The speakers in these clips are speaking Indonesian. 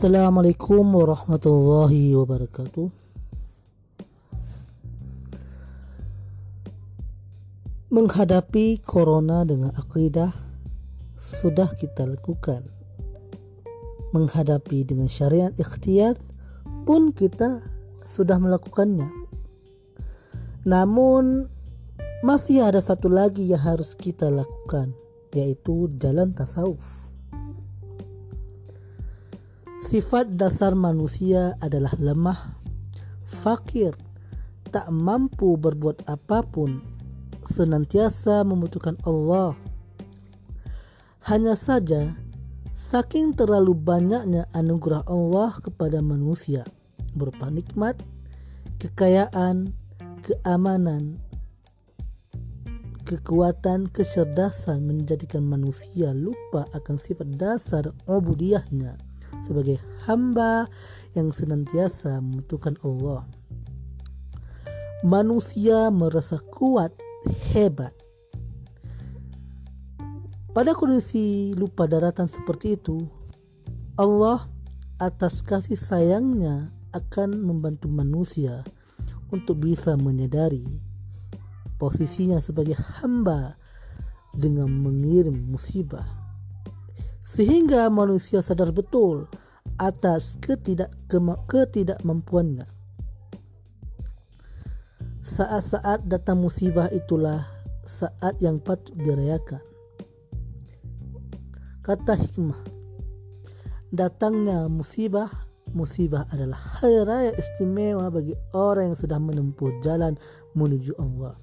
Assalamualaikum warahmatullahi wabarakatuh. Menghadapi corona dengan akidah sudah kita lakukan. Menghadapi dengan syariat ikhtiar pun kita sudah melakukannya. Namun masih ada satu lagi yang harus kita lakukan yaitu jalan tasawuf. Sifat dasar manusia adalah lemah, fakir, tak mampu berbuat apa pun, senantiasa membutuhkan Allah. Hanya saja, saking terlalu banyaknya anugerah Allah kepada manusia, berupa nikmat, kekayaan, keamanan, kekuatan, kecerdasan menjadikan manusia lupa akan sifat dasar ubudiyahnya sebagai hamba yang senantiasa membutuhkan Allah. Manusia merasa kuat, hebat. Pada kondisi lupa daratan seperti itu, Allah atas kasih sayangnya akan membantu manusia untuk bisa menyadari posisinya sebagai hamba dengan mengirim musibah sehingga manusia sadar betul atas ketidak ketidakmampuannya. Saat-saat datang musibah itulah saat yang patut dirayakan. Kata hikmah datangnya musibah musibah adalah hari raya istimewa bagi orang yang sudah menempuh jalan menuju Allah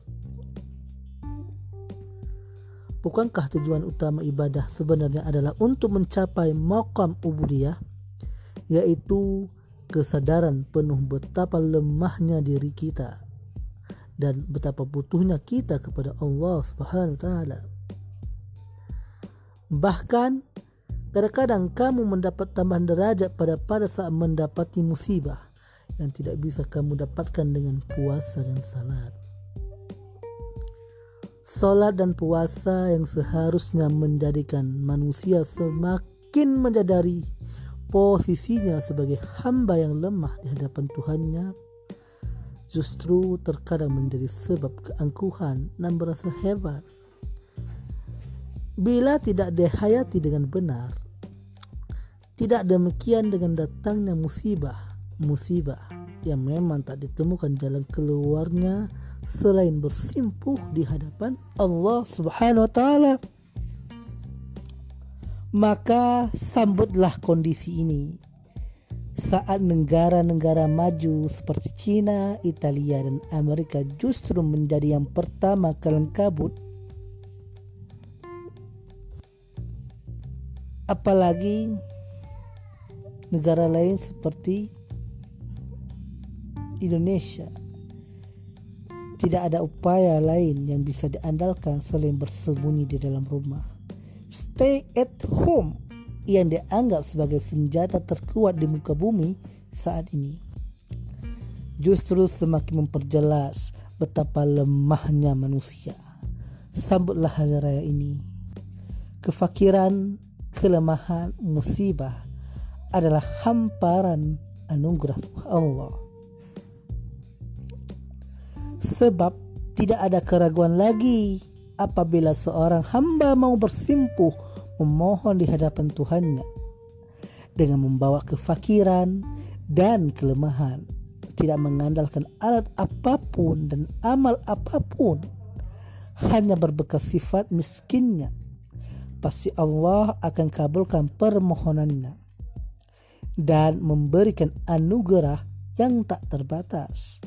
Bukankah tujuan utama ibadah sebenarnya adalah untuk mencapai maqam ubudiyah yaitu kesadaran penuh betapa lemahnya diri kita dan betapa butuhnya kita kepada Allah Subhanahu wa taala. Bahkan kadang-kadang kamu mendapat tambahan derajat pada pada saat mendapati musibah yang tidak bisa kamu dapatkan dengan puasa dan salat. Salat dan puasa yang seharusnya menjadikan manusia semakin menyadari posisinya sebagai hamba yang lemah di hadapan Tuhannya justru terkadang menjadi sebab keangkuhan dan merasa hebat. Bila tidak dihayati dengan benar, tidak demikian dengan datangnya musibah, musibah yang memang tak ditemukan jalan keluarnya selain bersimpuh di hadapan Allah Subhanahu wa taala. Maka sambutlah kondisi ini saat negara-negara maju seperti China, Italia, dan Amerika justru menjadi yang pertama kalang kabut. Apalagi negara lain seperti Indonesia tidak ada upaya lain yang bisa diandalkan selain bersembunyi di dalam rumah. Stay at home yang dianggap sebagai senjata terkuat di muka bumi saat ini. Justru semakin memperjelas betapa lemahnya manusia. Sambutlah hari raya ini. Kefakiran, kelemahan, musibah adalah hamparan anugerah Allah sebab tidak ada keraguan lagi apabila seorang hamba mau bersimpuh memohon di hadapan Tuhannya dengan membawa kefakiran dan kelemahan tidak mengandalkan alat apa pun dan amal apa pun hanya berbekas sifat miskinnya pasti Allah akan kabulkan permohonannya dan memberikan anugerah yang tak terbatas.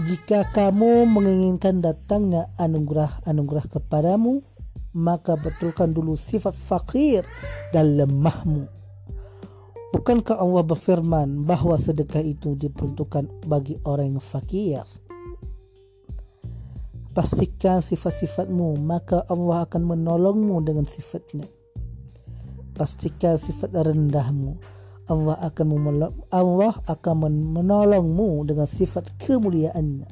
Jika kamu menginginkan datangnya anugerah-anugerah kepadamu, maka betulkan dulu sifat fakir dan lemahmu. Bukankah Allah berfirman bahwa sedekah itu diperuntukkan bagi orang yang fakir? Pastikan sifat-sifatmu, maka Allah akan menolongmu dengan sifatnya. Pastikan sifat rendahmu, Allah akan menolong, Allah akan menolongmu dengan sifat kemuliaannya.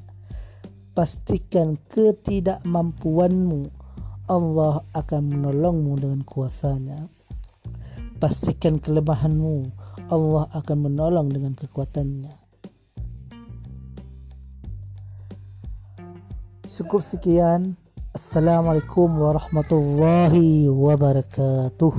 Pastikan ketidakmampuanmu, Allah akan menolongmu dengan kuasanya. Pastikan kelemahanmu, Allah akan menolong dengan kekuatannya. Cukup sekian. Assalamualaikum warahmatullahi wabarakatuh.